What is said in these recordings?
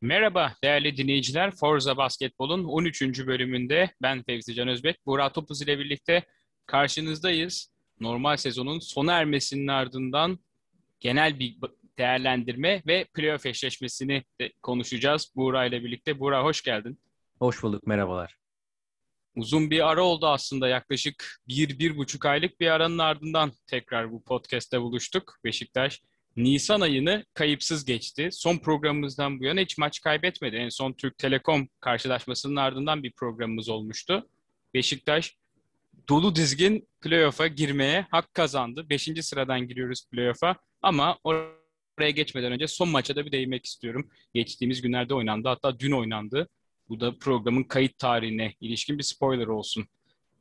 Merhaba değerli dinleyiciler. Forza Basketbol'un 13. bölümünde ben Fevzi Can Özbek, Burak Topuz ile birlikte karşınızdayız. Normal sezonun sona ermesinin ardından genel bir değerlendirme ve playoff eşleşmesini de konuşacağız Buğra ile birlikte. Buğra hoş geldin. Hoş bulduk, merhabalar. Uzun bir ara oldu aslında yaklaşık bir, bir buçuk aylık bir aranın ardından tekrar bu podcast'te buluştuk. Beşiktaş Nisan ayını kayıpsız geçti. Son programımızdan bu yana hiç maç kaybetmedi. En son Türk Telekom karşılaşmasının ardından bir programımız olmuştu. Beşiktaş dolu dizgin playoff'a girmeye hak kazandı. Beşinci sıradan giriyoruz playoff'a ama oraya geçmeden önce son maça da bir değinmek istiyorum. Geçtiğimiz günlerde oynandı hatta dün oynandı. Bu da programın kayıt tarihine ilişkin bir spoiler olsun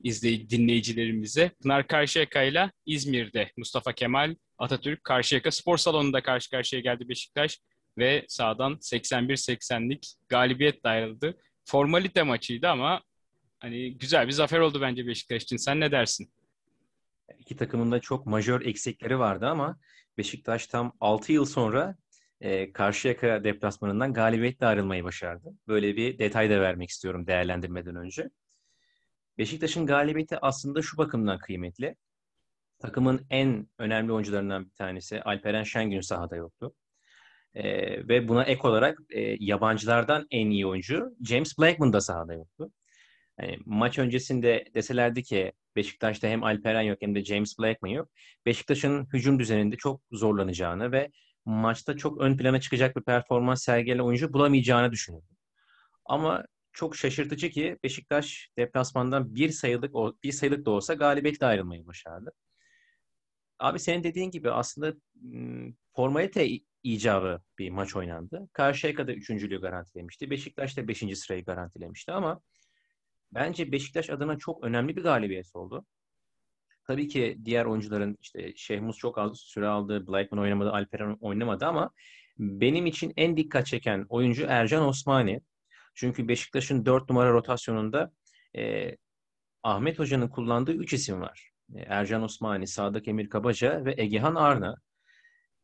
izleyici dinleyicilerimize. Pınar Karşıyaka ile İzmir'de Mustafa Kemal Atatürk Karşıyaka Spor Salonu'nda karşı karşıya geldi Beşiktaş ve sağdan 81-80'lik galibiyetle ayrıldı. Formalite maçıydı ama hani güzel bir zafer oldu bence Beşiktaş için. Sen ne dersin? İki takımın da çok majör eksikleri vardı ama Beşiktaş tam 6 yıl sonra e, Karşıyaka deplasmanından galibiyetle ayrılmayı başardı. Böyle bir detay da vermek istiyorum değerlendirmeden önce. Beşiktaş'ın galibiyeti aslında şu bakımdan kıymetli. Takımın en önemli oyuncularından bir tanesi Alperen Şengün sahada yoktu. Ee, ve buna ek olarak e, yabancılardan en iyi oyuncu James Blackman da sahada yoktu. Yani maç öncesinde deselerdi ki Beşiktaş'ta hem Alperen yok hem de James Blackman yok. Beşiktaş'ın hücum düzeninde çok zorlanacağını ve maçta çok ön plana çıkacak bir performans sergileyen oyuncu bulamayacağını düşünüyorum. Ama çok şaşırtıcı ki Beşiktaş deplasmandan bir sayılık bir sayılık da olsa galibiyetle ayrılmayı başardı. Abi senin dediğin gibi aslında formalite icabı bir maç oynandı. Karşıyaka da üçüncülüğü garantilemişti. Beşiktaş da beşinci sırayı garantilemişti ama bence Beşiktaş adına çok önemli bir galibiyet oldu. Tabii ki diğer oyuncuların işte Şehmus çok az süre aldı, Blackman oynamadı, Alperen oynamadı ama benim için en dikkat çeken oyuncu Ercan Osmani. Çünkü Beşiktaş'ın dört numara rotasyonunda e, Ahmet Hoca'nın kullandığı üç isim var. E, Ercan Osmani, Sadık Emir Kabaca ve Egehan Arna.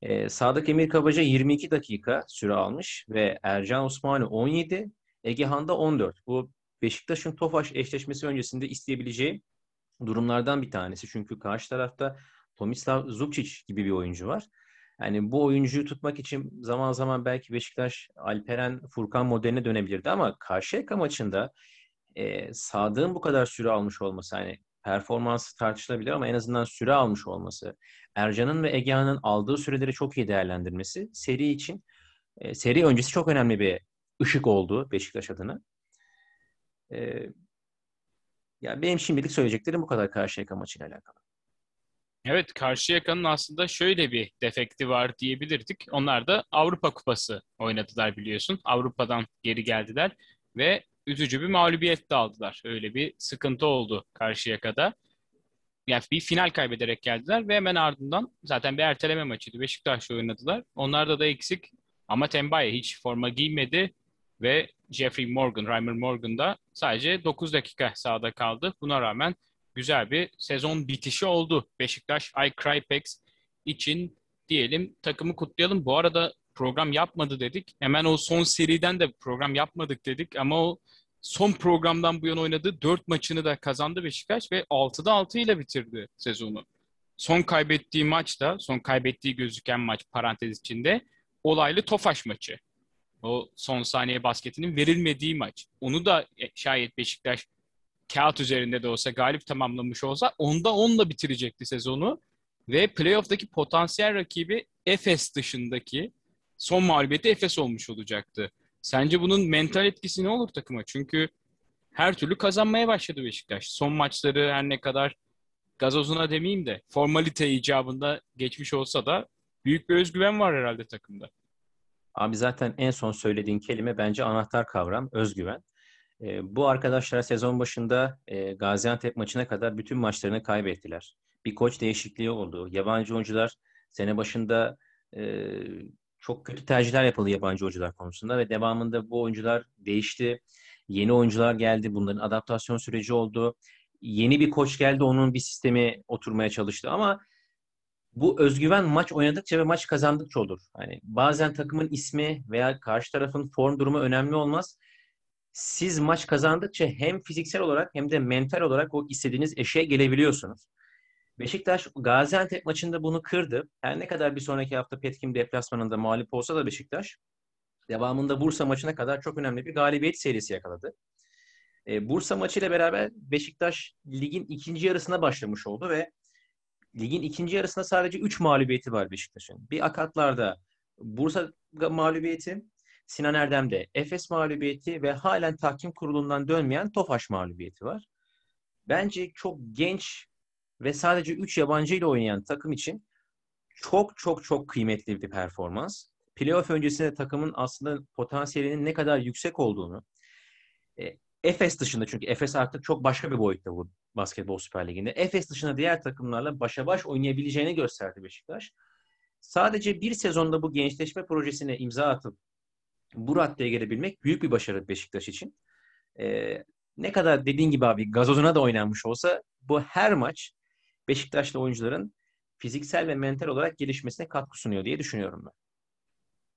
E, Sadık Emir Kabaca 22 dakika süre almış ve Ercan Osmani 17, Egehan da 14. Bu Beşiktaş'ın Tofaş eşleşmesi öncesinde isteyebileceği durumlardan bir tanesi. Çünkü karşı tarafta Tomislav Zubcic gibi bir oyuncu var. Yani bu oyuncuyu tutmak için zaman zaman belki Beşiktaş Alperen Furkan modeline dönebilirdi ama Karşıyaka maçında e, Sadık'ın bu kadar süre almış olması hani performansı tartışılabilir ama en azından süre almış olması, Ercan'ın ve Egehan'ın aldığı süreleri çok iyi değerlendirmesi seri için e, seri öncesi çok önemli bir ışık oldu Beşiktaş adına. E, yani benim şimdilik söyleyeceklerim bu kadar Karşıyaka maçıyla alakalı. Evet, Karşıyaka'nın aslında şöyle bir defekti var diyebilirdik. Onlar da Avrupa Kupası oynadılar biliyorsun. Avrupa'dan geri geldiler ve üzücü bir mağlubiyet de aldılar. Öyle bir sıkıntı oldu Karşıyaka'da. Yani bir final kaybederek geldiler ve hemen ardından zaten bir erteleme maçıydı. Beşiktaş'la oynadılar. Onlarda da eksik ama Tembaye hiç forma giymedi ve Jeffrey Morgan, Reimer Morgan da sadece 9 dakika sahada kaldı. Buna rağmen güzel bir sezon bitişi oldu. Beşiktaş I Crypex için diyelim takımı kutlayalım. Bu arada program yapmadı dedik. Hemen o son seriden de program yapmadık dedik ama o son programdan bu yana oynadığı 4 maçını da kazandı Beşiktaş ve 6'da 6 ile bitirdi sezonu. Son kaybettiği maç da, son kaybettiği gözüken maç parantez içinde olaylı Tofaş maçı. O son saniye basketinin verilmediği maç. Onu da e, şayet Beşiktaş kağıt üzerinde de olsa galip tamamlamış olsa onda onla bitirecekti sezonu. Ve playoff'taki potansiyel rakibi Efes dışındaki son mağlubiyeti Efes olmuş olacaktı. Sence bunun mental etkisi ne olur takıma? Çünkü her türlü kazanmaya başladı Beşiktaş. Son maçları her ne kadar gazozuna demeyeyim de formalite icabında geçmiş olsa da büyük bir özgüven var herhalde takımda. Abi zaten en son söylediğin kelime bence anahtar kavram özgüven. E, bu arkadaşlar sezon başında e, Gaziantep maçına kadar bütün maçlarını kaybettiler. Bir koç değişikliği oldu. Yabancı oyuncular sene başında e, çok kötü tercihler yapıldı yabancı oyuncular konusunda ve devamında bu oyuncular değişti. Yeni oyuncular geldi. Bunların adaptasyon süreci oldu. Yeni bir koç geldi. Onun bir sistemi oturmaya çalıştı ama bu özgüven maç oynadıkça ve maç kazandıkça olur. Hani bazen takımın ismi veya karşı tarafın form durumu önemli olmaz. Siz maç kazandıkça hem fiziksel olarak hem de mental olarak o istediğiniz eşeğe gelebiliyorsunuz. Beşiktaş Gaziantep maçında bunu kırdı. Her ne kadar bir sonraki hafta Petkim deplasmanında mağlup olsa da Beşiktaş devamında Bursa maçına kadar çok önemli bir galibiyet serisi yakaladı. E, Bursa maçıyla beraber Beşiktaş ligin ikinci yarısına başlamış oldu ve ligin ikinci yarısında sadece 3 mağlubiyeti var Beşiktaş'ın. Bir akatlarda Bursa mağlubiyeti, Sinan Erdem'de Efes mağlubiyeti ve halen tahkim kurulundan dönmeyen Tofaş mağlubiyeti var. Bence çok genç ve sadece 3 yabancı ile oynayan takım için çok çok çok kıymetli bir performans. Playoff öncesinde takımın aslında potansiyelinin ne kadar yüksek olduğunu, e, Efes dışında çünkü Efes artık çok başka bir boyutta bu Basketbol Süper Ligi'nde. Efes dışında diğer takımlarla başa baş oynayabileceğini gösterdi Beşiktaş. Sadece bir sezonda bu gençleşme projesine imza atıp bu raddeye gelebilmek büyük bir başarı Beşiktaş için. Ee, ne kadar dediğin gibi abi gazozuna da oynanmış olsa bu her maç Beşiktaşlı oyuncuların fiziksel ve mental olarak gelişmesine katkı sunuyor diye düşünüyorum ben.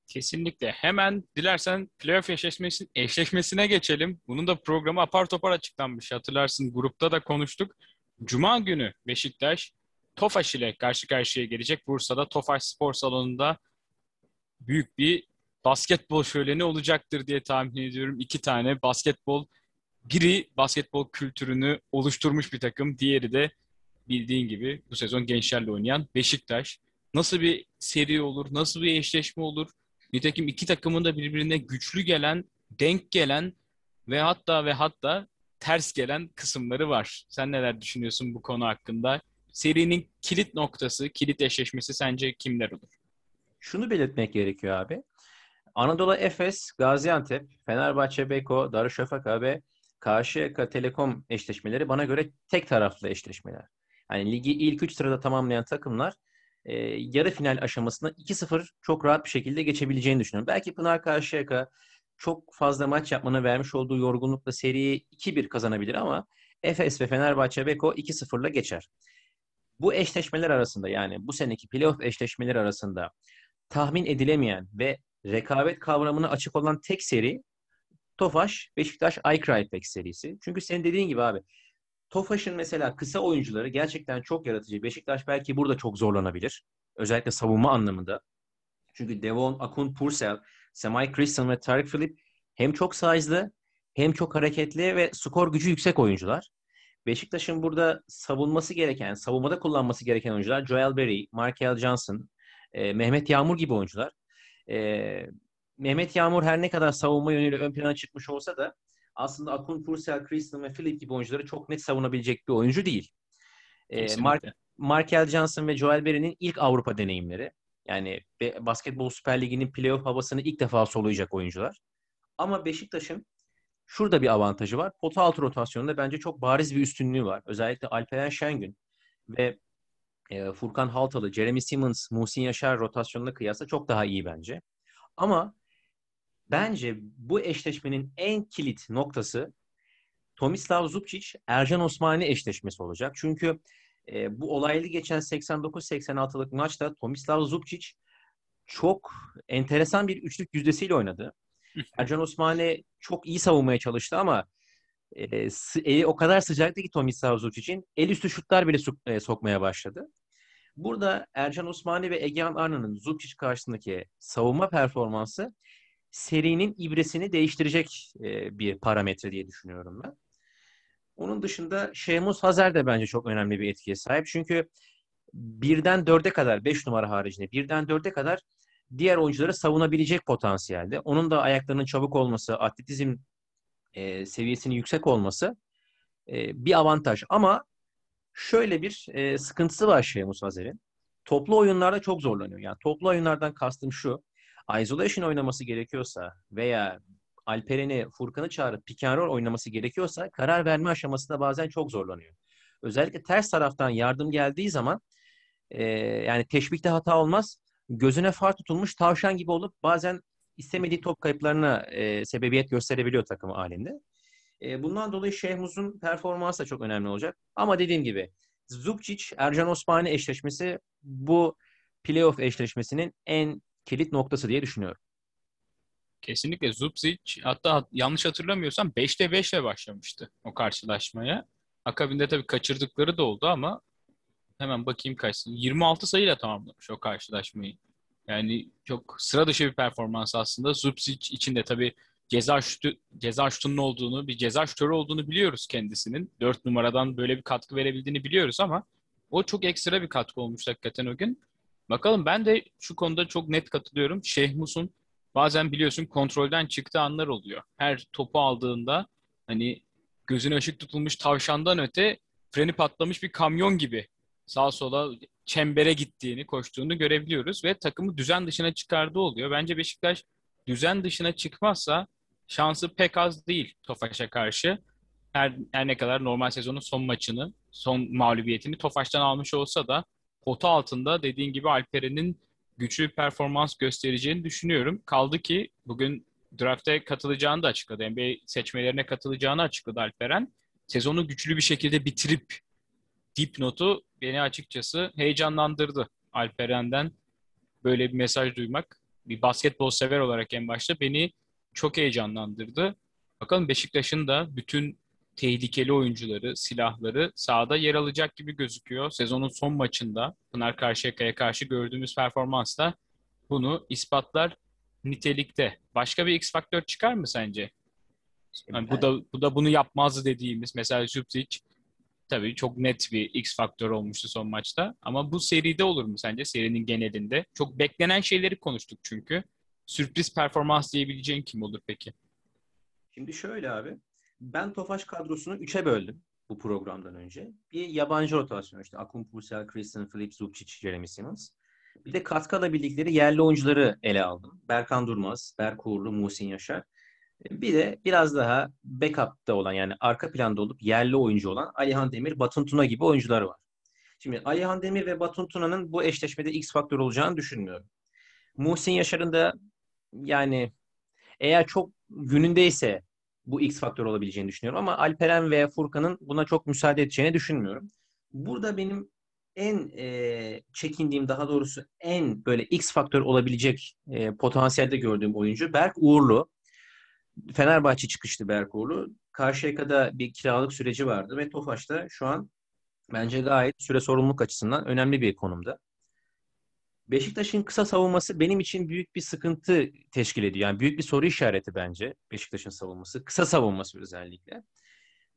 Kesinlikle. Hemen dilersen playoff eşleşmesi, eşleşmesine geçelim. Bunun da programı apar topar açıklanmış. Hatırlarsın grupta da konuştuk. Cuma günü Beşiktaş Tofaş ile karşı karşıya gelecek. Bursa'da Tofaş Spor Salonu'nda büyük bir basketbol şöleni olacaktır diye tahmin ediyorum. İki tane basketbol, biri basketbol kültürünü oluşturmuş bir takım, diğeri de bildiğin gibi bu sezon gençlerle oynayan Beşiktaş. Nasıl bir seri olur, nasıl bir eşleşme olur? Nitekim iki takımın da birbirine güçlü gelen, denk gelen ve hatta ve hatta ters gelen kısımları var. Sen neler düşünüyorsun bu konu hakkında? Serinin kilit noktası, kilit eşleşmesi sence kimler olur? Şunu belirtmek gerekiyor abi. Anadolu Efes, Gaziantep, Fenerbahçe Beko, Darüşşafaka ve Karşıyaka Telekom eşleşmeleri bana göre tek taraflı eşleşmeler. Yani ligi ilk üç sırada tamamlayan takımlar e, yarı final aşamasında 2-0 çok rahat bir şekilde geçebileceğini düşünüyorum. Belki Pınar Karşıyaka çok fazla maç yapmanın vermiş olduğu yorgunlukla seriyi 2-1 kazanabilir ama Efes ve Fenerbahçe Beko 2-0'la geçer. Bu eşleşmeler arasında yani bu seneki playoff eşleşmeleri arasında tahmin edilemeyen ve rekabet kavramına açık olan tek seri Tofaş Beşiktaş Aykraypek serisi. Çünkü senin dediğin gibi abi Tofaş'ın mesela kısa oyuncuları gerçekten çok yaratıcı. Beşiktaş belki burada çok zorlanabilir. Özellikle savunma anlamında. Çünkü Devon, Akun, Purcell, Semay Christian ve Tarık Philip hem çok size'lı hem çok hareketli ve skor gücü yüksek oyuncular. Beşiktaş'ın burada savunması gereken, savunmada kullanması gereken oyuncular Joel Berry, Markel Johnson, e, Mehmet Yağmur gibi oyuncular. E, Mehmet Yağmur her ne kadar savunma yönüyle ön plana çıkmış olsa da aslında Akun Purcell, Christian ve Philip gibi oyuncuları çok net savunabilecek bir oyuncu değil. E, Mark, Markel Johnson ve Joel Berry'nin ilk Avrupa deneyimleri. Yani Basketbol Süper Ligi'nin playoff havasını ilk defa soluyacak oyuncular. Ama Beşiktaş'ın şurada bir avantajı var. Pota altı rotasyonunda bence çok bariz bir üstünlüğü var. Özellikle Alperen Şengün ve e, Furkan Haltalı, Jeremy Simmons, Muhsin Yaşar rotasyonuna kıyasla çok daha iyi bence. Ama bence bu eşleşmenin en kilit noktası Tomislav Zubcic, Ercan Osmani eşleşmesi olacak. Çünkü e, bu olaylı geçen 89-86'lık maçta Tomislav Zubcic çok enteresan bir üçlük yüzdesiyle oynadı. Ercan Osmani çok iyi savunmaya çalıştı ama e, eli o kadar sıcaktı ki Tomislav Zubcic'in el üstü şutlar bile so- e, sokmaya başladı. Burada Ercan Osmani ve Egehan Arna'nın Zubcic karşısındaki savunma performansı serinin ibresini değiştirecek e, bir parametre diye düşünüyorum ben. Onun dışında Şemus Hazer de bence çok önemli bir etkiye sahip. Çünkü birden dörde kadar, beş numara haricinde birden dörde kadar diğer oyuncuları savunabilecek potansiyelde. Onun da ayaklarının çabuk olması, atletizm e, seviyesinin yüksek olması e, bir avantaj. Ama şöyle bir e, sıkıntısı var Şemus Hazer'in. Toplu oyunlarda çok zorlanıyor. Yani toplu oyunlardan kastım şu. Isolation oynaması gerekiyorsa veya Alperen'i, Furkan'ı çağırıp pick and roll oynaması gerekiyorsa karar verme aşamasında bazen çok zorlanıyor. Özellikle ters taraftan yardım geldiği zaman e, yani teşbihte hata olmaz. Gözüne far tutulmuş tavşan gibi olup bazen istemediği top kayıplarına e, sebebiyet gösterebiliyor takımı halinde. E, bundan dolayı Şehmuz'un performansı da çok önemli olacak. Ama dediğim gibi Zubcic, Ercan Osmani eşleşmesi bu playoff eşleşmesinin en kilit noktası diye düşünüyorum. Kesinlikle Zubcic hatta yanlış hatırlamıyorsam 5'te 5 ile başlamıştı o karşılaşmaya. Akabinde tabii kaçırdıkları da oldu ama hemen bakayım kaç. 26 sayıyla tamamlamış o karşılaşmayı. Yani çok sıra dışı bir performans aslında. Zubcic için de tabii ceza şutu, ceza şutunun olduğunu, bir ceza şutörü olduğunu biliyoruz kendisinin. 4 numaradan böyle bir katkı verebildiğini biliyoruz ama o çok ekstra bir katkı olmuş hakikaten o gün. Bakalım ben de şu konuda çok net katılıyorum. Şehmus'un bazen biliyorsun kontrolden çıktığı anlar oluyor. Her topu aldığında hani gözüne ışık tutulmuş tavşandan öte freni patlamış bir kamyon gibi sağa sola çembere gittiğini, koştuğunu görebiliyoruz ve takımı düzen dışına çıkardığı oluyor. Bence Beşiktaş düzen dışına çıkmazsa şansı pek az değil Tofaş'a karşı. Her, her ne kadar normal sezonun son maçını, son mağlubiyetini Tofaş'tan almış olsa da pota altında dediğin gibi Alperen'in güçlü performans göstereceğini düşünüyorum. Kaldı ki bugün draft'e katılacağını da açıkladı. NBA seçmelerine katılacağını açıkladı Alperen. Sezonu güçlü bir şekilde bitirip dipnotu beni açıkçası heyecanlandırdı. Alperen'den böyle bir mesaj duymak. Bir basketbol sever olarak en başta beni çok heyecanlandırdı. Bakalım Beşiktaş'ın da bütün tehlikeli oyuncuları, silahları sahada yer alacak gibi gözüküyor. Sezonun son maçında Pınar Karşıyaka'ya karşı gördüğümüz performansla bunu ispatlar nitelikte. Başka bir X faktör çıkar mı sence? Yani bu da bu da bunu yapmazdı dediğimiz mesela Zubcic tabii çok net bir X faktör olmuştu son maçta. Ama bu seride olur mu sence? Serinin genelinde. Çok beklenen şeyleri konuştuk çünkü. Sürpriz performans diyebileceğin kim olur peki? Şimdi şöyle abi. Ben Tofaş kadrosunu üçe böldüm bu programdan önce. Bir yabancı rotasyon işte Akun Pursel, Christian Phillips, Zubcic, Jeremy Simmons. Bir de katkı alabildikleri yerli oyuncuları ele aldım. Berkan Durmaz, Berk Uğurlu, Muhsin Yaşar. Bir de biraz daha backup'ta olan yani arka planda olup yerli oyuncu olan Alihan Demir, Batun Tuna gibi oyuncular var. Şimdi Alihan Demir ve Batun Tuna'nın bu eşleşmede X faktör olacağını düşünmüyorum. Muhsin Yaşar'ın da yani eğer çok günündeyse bu X faktör olabileceğini düşünüyorum ama Alperen ve Furkan'ın buna çok müsaade edeceğini düşünmüyorum. Burada benim en e, çekindiğim daha doğrusu en böyle X faktör olabilecek e, potansiyelde gördüğüm oyuncu Berk Uğurlu. Fenerbahçe çıkıştı Berk Uğurlu. Karşıyaka'da bir kiralık süreci vardı ve Tofaş'ta şu an bence gayet süre sorumluluk açısından önemli bir konumda. Beşiktaş'ın kısa savunması benim için büyük bir sıkıntı teşkil ediyor. Yani büyük bir soru işareti bence Beşiktaş'ın savunması. Kısa savunması özellikle.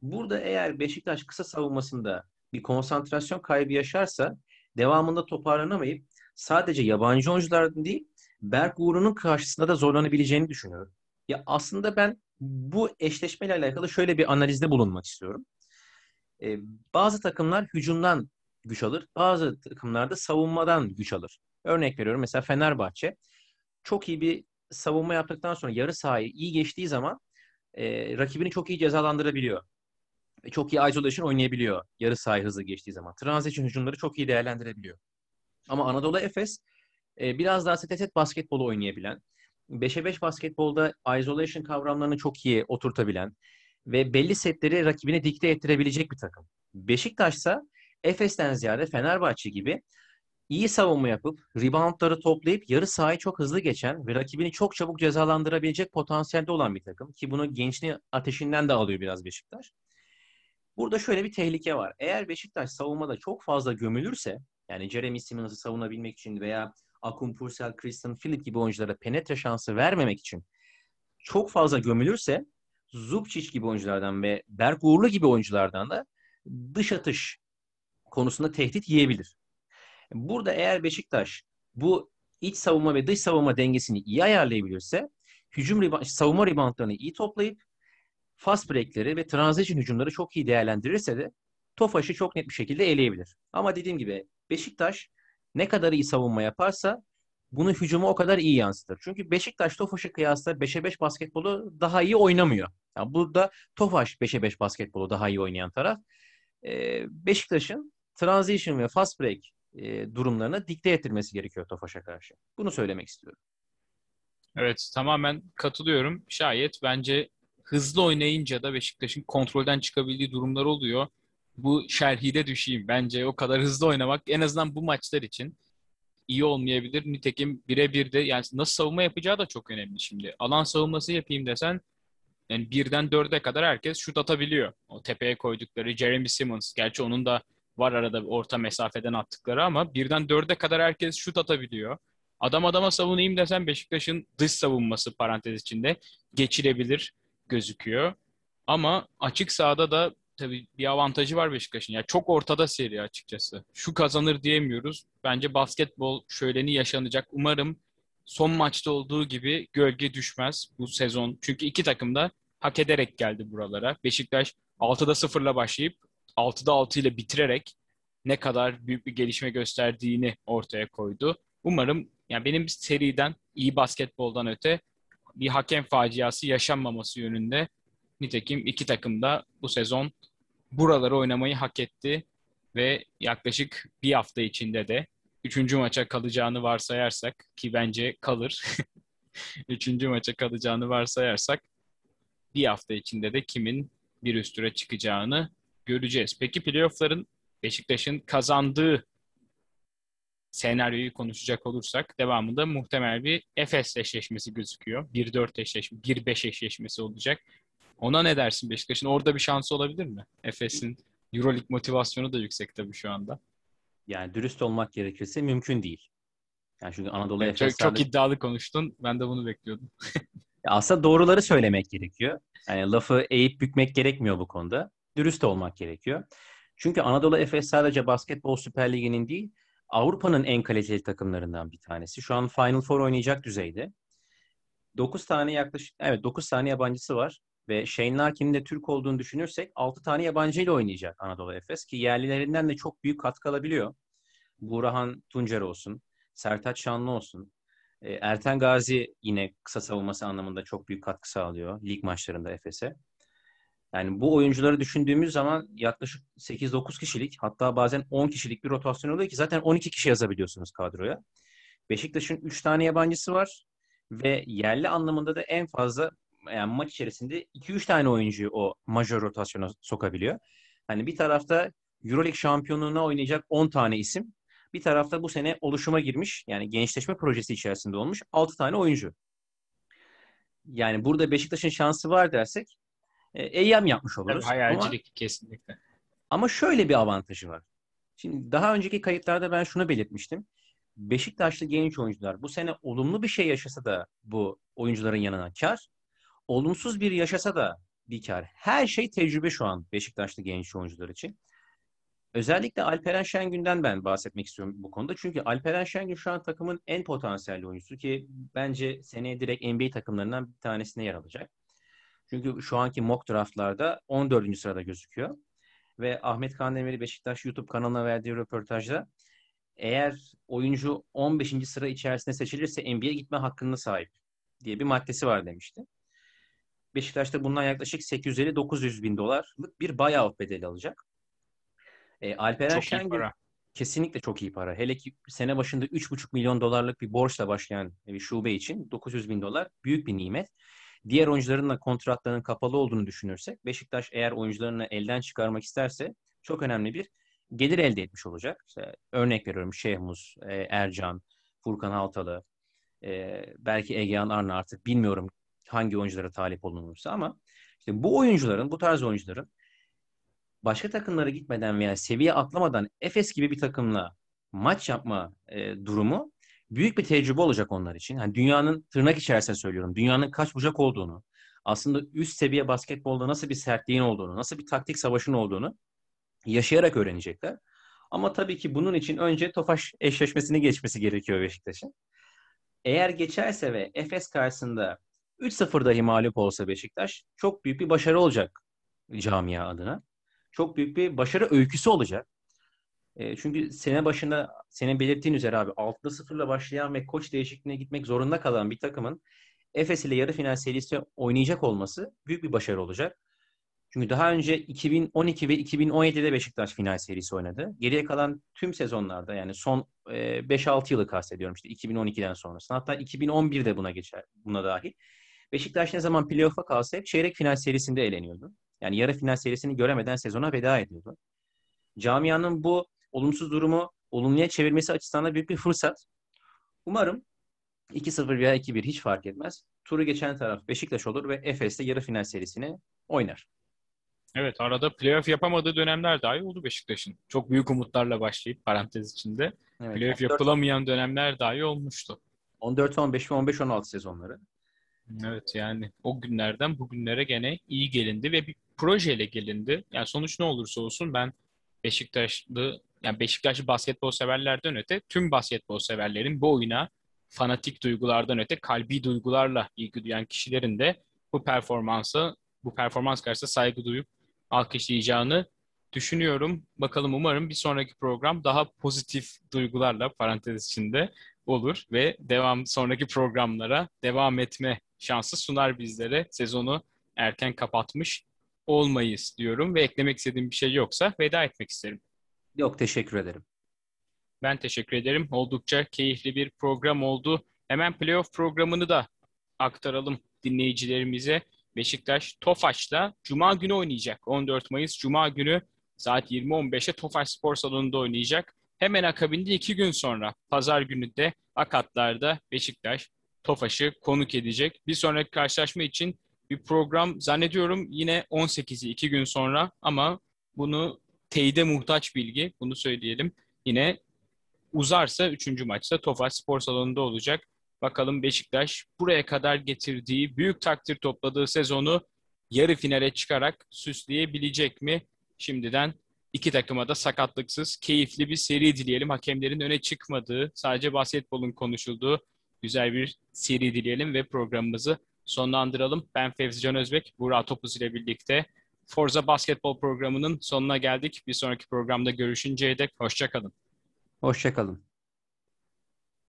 Burada eğer Beşiktaş kısa savunmasında bir konsantrasyon kaybı yaşarsa devamında toparlanamayıp sadece yabancı oyunculardan değil Berk Uğur'un karşısında da zorlanabileceğini düşünüyorum. Ya aslında ben bu eşleşmeyle alakalı şöyle bir analizde bulunmak istiyorum. Ee, bazı takımlar hücumdan güç alır, bazı takımlar da savunmadan güç alır. Örnek veriyorum mesela Fenerbahçe çok iyi bir savunma yaptıktan sonra yarı sahayı iyi geçtiği zaman e, rakibini çok iyi cezalandırabiliyor. E, çok iyi isolation oynayabiliyor yarı sahayı hızlı geçtiği zaman. Transition hücumları çok iyi değerlendirebiliyor. Ama Anadolu Efes e, biraz daha set set basketbolu oynayabilen, 5'e 5 basketbolda isolation kavramlarını çok iyi oturtabilen ve belli setleri rakibine dikte ettirebilecek bir takım. Beşiktaş ise Efes'ten ziyade Fenerbahçe gibi iyi savunma yapıp, reboundları toplayıp yarı sahayı çok hızlı geçen ve rakibini çok çabuk cezalandırabilecek potansiyelde olan bir takım. Ki bunu gençliği ateşinden de alıyor biraz Beşiktaş. Burada şöyle bir tehlike var. Eğer Beşiktaş savunmada çok fazla gömülürse, yani Jeremy Simmons'ı savunabilmek için veya Akun Pursel, Christian Philip gibi oyunculara penetre şansı vermemek için çok fazla gömülürse Zubcic gibi oyunculardan ve Berk Uğurlu gibi oyunculardan da dış atış konusunda tehdit yiyebilir. Burada eğer Beşiktaş bu iç savunma ve dış savunma dengesini iyi ayarlayabilirse hücum riba- savunma reboundlarını iyi toplayıp fast breakleri ve transition hücumları çok iyi değerlendirirse de Tofaş'ı çok net bir şekilde eleyebilir. Ama dediğim gibi Beşiktaş ne kadar iyi savunma yaparsa bunu hücuma o kadar iyi yansıtır. Çünkü Beşiktaş Tofaş'ı kıyasla 5'e 5 basketbolu daha iyi oynamıyor. Yani burada Tofaş 5'e 5 basketbolu daha iyi oynayan taraf. Beşiktaş'ın transition ve fast break e, durumlarına dikte ettirmesi gerekiyor Tofaş'a karşı. Bunu söylemek istiyorum. Evet tamamen katılıyorum. Şayet bence hızlı oynayınca da Beşiktaş'ın kontrolden çıkabildiği durumlar oluyor. bu şerhide düşeyim. Bence o kadar hızlı oynamak en azından bu maçlar için iyi olmayabilir. Nitekim birebir de yani nasıl savunma yapacağı da çok önemli şimdi. Alan savunması yapayım desen yani birden dörde kadar herkes şut atabiliyor. O tepeye koydukları Jeremy Simmons. Gerçi onun da var arada orta mesafeden attıkları ama birden dörde kadar herkes şut atabiliyor. Adam adama savunayım desen Beşiktaş'ın dış savunması parantez içinde geçilebilir gözüküyor. Ama açık sahada da tabii bir avantajı var Beşiktaş'ın. Yani çok ortada seri açıkçası. Şu kazanır diyemiyoruz. Bence basketbol şöleni yaşanacak. Umarım son maçta olduğu gibi gölge düşmez bu sezon. Çünkü iki takım da hak ederek geldi buralara. Beşiktaş 6'da 0'la başlayıp 6'da 6 ile bitirerek ne kadar büyük bir gelişme gösterdiğini ortaya koydu. Umarım yani benim seriden iyi basketboldan öte bir hakem faciası yaşanmaması yönünde. Nitekim iki takım da bu sezon buraları oynamayı hak etti ve yaklaşık bir hafta içinde de üçüncü maça kalacağını varsayarsak ki bence kalır. üçüncü maça kalacağını varsayarsak bir hafta içinde de kimin bir üst çıkacağını göreceğiz. Peki playoff'ların Beşiktaş'ın kazandığı senaryoyu konuşacak olursak devamında muhtemel bir Efes eşleşmesi gözüküyor. 1-4 eşleşme, 1-5 eşleşmesi olacak. Ona ne dersin Beşiktaş'ın? Orada bir şansı olabilir mi? Efes'in Euroleague motivasyonu da yüksek tabii şu anda. Yani dürüst olmak gerekirse mümkün değil. Yani çünkü Anadolu yani Efes çok, çok iddialı konuştun. Ben de bunu bekliyordum. Aslında doğruları söylemek gerekiyor. Yani lafı eğip bükmek gerekmiyor bu konuda. Dürüst olmak gerekiyor. Çünkü Anadolu Efes sadece basketbol Süper Ligi'nin değil, Avrupa'nın en kaliteli takımlarından bir tanesi. Şu an Final Four oynayacak düzeyde. 9 tane yaklaşık, evet 9 tane yabancısı var. Ve Shane Larkin'in de Türk olduğunu düşünürsek 6 tane yabancı ile oynayacak Anadolu Efes ki yerlilerinden de çok büyük katkı alabiliyor. Burhan Tuncer olsun, Sertaç Şanlı olsun. E, Erten Gazi yine kısa savunması anlamında çok büyük katkı sağlıyor lig maçlarında Efes'e. Yani bu oyuncuları düşündüğümüz zaman yaklaşık 8-9 kişilik hatta bazen 10 kişilik bir rotasyon oluyor ki zaten 12 kişi yazabiliyorsunuz kadroya. Beşiktaş'ın 3 tane yabancısı var ve yerli anlamında da en fazla yani maç içerisinde 2-3 tane oyuncuyu o majör rotasyona sokabiliyor. Hani bir tarafta EuroLeague şampiyonluğuna oynayacak 10 tane isim. Bir tarafta bu sene oluşuma girmiş yani gençleşme projesi içerisinde olmuş 6 tane oyuncu. Yani burada Beşiktaş'ın şansı var dersek e, eyyam yapmış oluruz. Tabii hayalcilik ama, kesinlikle. Ama şöyle bir avantajı var. Şimdi daha önceki kayıtlarda ben şunu belirtmiştim. Beşiktaşlı genç oyuncular bu sene olumlu bir şey yaşasa da bu oyuncuların yanına kar olumsuz bir yaşasa da bir kar. Her şey tecrübe şu an Beşiktaşlı genç oyuncular için. Özellikle Alperen Şengün'den ben bahsetmek istiyorum bu konuda. Çünkü Alperen Şengün şu an takımın en potansiyelli oyuncusu ki bence seneye direkt NBA takımlarından bir tanesine yer alacak. Çünkü şu anki mock draftlarda 14. sırada gözüküyor. Ve Ahmet Kandemir Beşiktaş YouTube kanalına verdiği röportajda eğer oyuncu 15. sıra içerisinde seçilirse NBA'ye gitme hakkına sahip diye bir maddesi var demişti. Beşiktaş'ta bundan yaklaşık 850-900 bin dolarlık bir buyout bedeli alacak. E, Alperen çok Şengül kesinlikle çok iyi para. Hele ki sene başında 3,5 milyon dolarlık bir borçla başlayan bir şube için 900 bin dolar büyük bir nimet. Diğer oyuncuların da kontratlarının kapalı olduğunu düşünürsek Beşiktaş eğer oyuncularını elden çıkarmak isterse çok önemli bir gelir elde etmiş olacak. İşte örnek veriyorum Şehmuz, e, Ercan, Furkan Haltalı, e, belki Egehan Arna artık bilmiyorum hangi oyunculara talip olunursa ama işte bu oyuncuların, bu tarz oyuncuların başka takımlara gitmeden veya seviye atlamadan Efes gibi bir takımla maç yapma e, durumu büyük bir tecrübe olacak onlar için. Yani dünyanın tırnak içerisinde söylüyorum. Dünyanın kaç bucak olduğunu, aslında üst seviye basketbolda nasıl bir sertliğin olduğunu, nasıl bir taktik savaşın olduğunu yaşayarak öğrenecekler. Ama tabii ki bunun için önce Tofaş eşleşmesini geçmesi gerekiyor Beşiktaş'ın. Eğer geçerse ve Efes karşısında 3-0 dahi mağlup olsa Beşiktaş çok büyük bir başarı olacak camia adına. Çok büyük bir başarı öyküsü olacak. E, çünkü sene başında senin belirttiğin üzere abi 6'da 0'la başlayan ve koç değişikliğine gitmek zorunda kalan bir takımın Efes ile yarı final serisi oynayacak olması büyük bir başarı olacak. Çünkü daha önce 2012 ve 2017'de Beşiktaş final serisi oynadı. Geriye kalan tüm sezonlarda yani son 5-6 yılı kastediyorum işte 2012'den sonrasında. Hatta 2011'de buna geçer, buna dahil. Beşiktaş ne zaman playoff'a kalsa hep çeyrek final serisinde eğleniyordu. Yani yarı final serisini göremeden sezona veda ediyordu. camianın bu olumsuz durumu olumluya çevirmesi açısından da büyük bir fırsat. Umarım 2-0 veya 2-1 hiç fark etmez. Turu geçen taraf Beşiktaş olur ve Efes'te yarı final serisini oynar. Evet arada playoff yapamadığı dönemler dahi oldu Beşiktaş'ın. Çok büyük umutlarla başlayıp parantez içinde evet, playoff 14, yapılamayan dönemler dahi olmuştu. 14, 15 ve 15, 16 sezonları. Evet yani o günlerden bugünlere gene iyi gelindi ve bir projeyle gelindi. Yani sonuç ne olursa olsun ben Beşiktaşlı yani Beşiktaşlı basketbol severlerden öte tüm basketbol severlerin bu oyuna fanatik duygulardan öte kalbi duygularla ilgi duyan kişilerin de bu performansı bu performans karşısında saygı duyup alkışlayacağını düşünüyorum. Bakalım umarım bir sonraki program daha pozitif duygularla parantez içinde olur ve devam sonraki programlara devam etme şansı sunar bizlere. Sezonu erken kapatmış olmayız diyorum ve eklemek istediğim bir şey yoksa veda etmek isterim. Yok teşekkür ederim. Ben teşekkür ederim. Oldukça keyifli bir program oldu. Hemen playoff programını da aktaralım dinleyicilerimize. Beşiktaş Tofaş'ta Cuma günü oynayacak. 14 Mayıs Cuma günü saat 20.15'e Tofaş Spor Salonu'nda oynayacak. Hemen akabinde iki gün sonra Pazar günü de Akatlar'da Beşiktaş Tofaş'ı konuk edecek. Bir sonraki karşılaşma için bir program zannediyorum yine 18'i iki gün sonra ama bunu teyide muhtaç bilgi bunu söyleyelim. Yine uzarsa 3. maçta Tofaş Spor Salonu'nda olacak. Bakalım Beşiktaş buraya kadar getirdiği büyük takdir topladığı sezonu yarı finale çıkarak süsleyebilecek mi? Şimdiden iki takıma da sakatlıksız, keyifli bir seri dileyelim. Hakemlerin öne çıkmadığı, sadece basketbolun konuşulduğu güzel bir seri dileyelim ve programımızı sonlandıralım. Ben Fevzi Can Özbek, Burak Topuz ile birlikte Forza Basketbol programının sonuna geldik. Bir sonraki programda görüşünceye dek hoşçakalın. Hoşçakalın.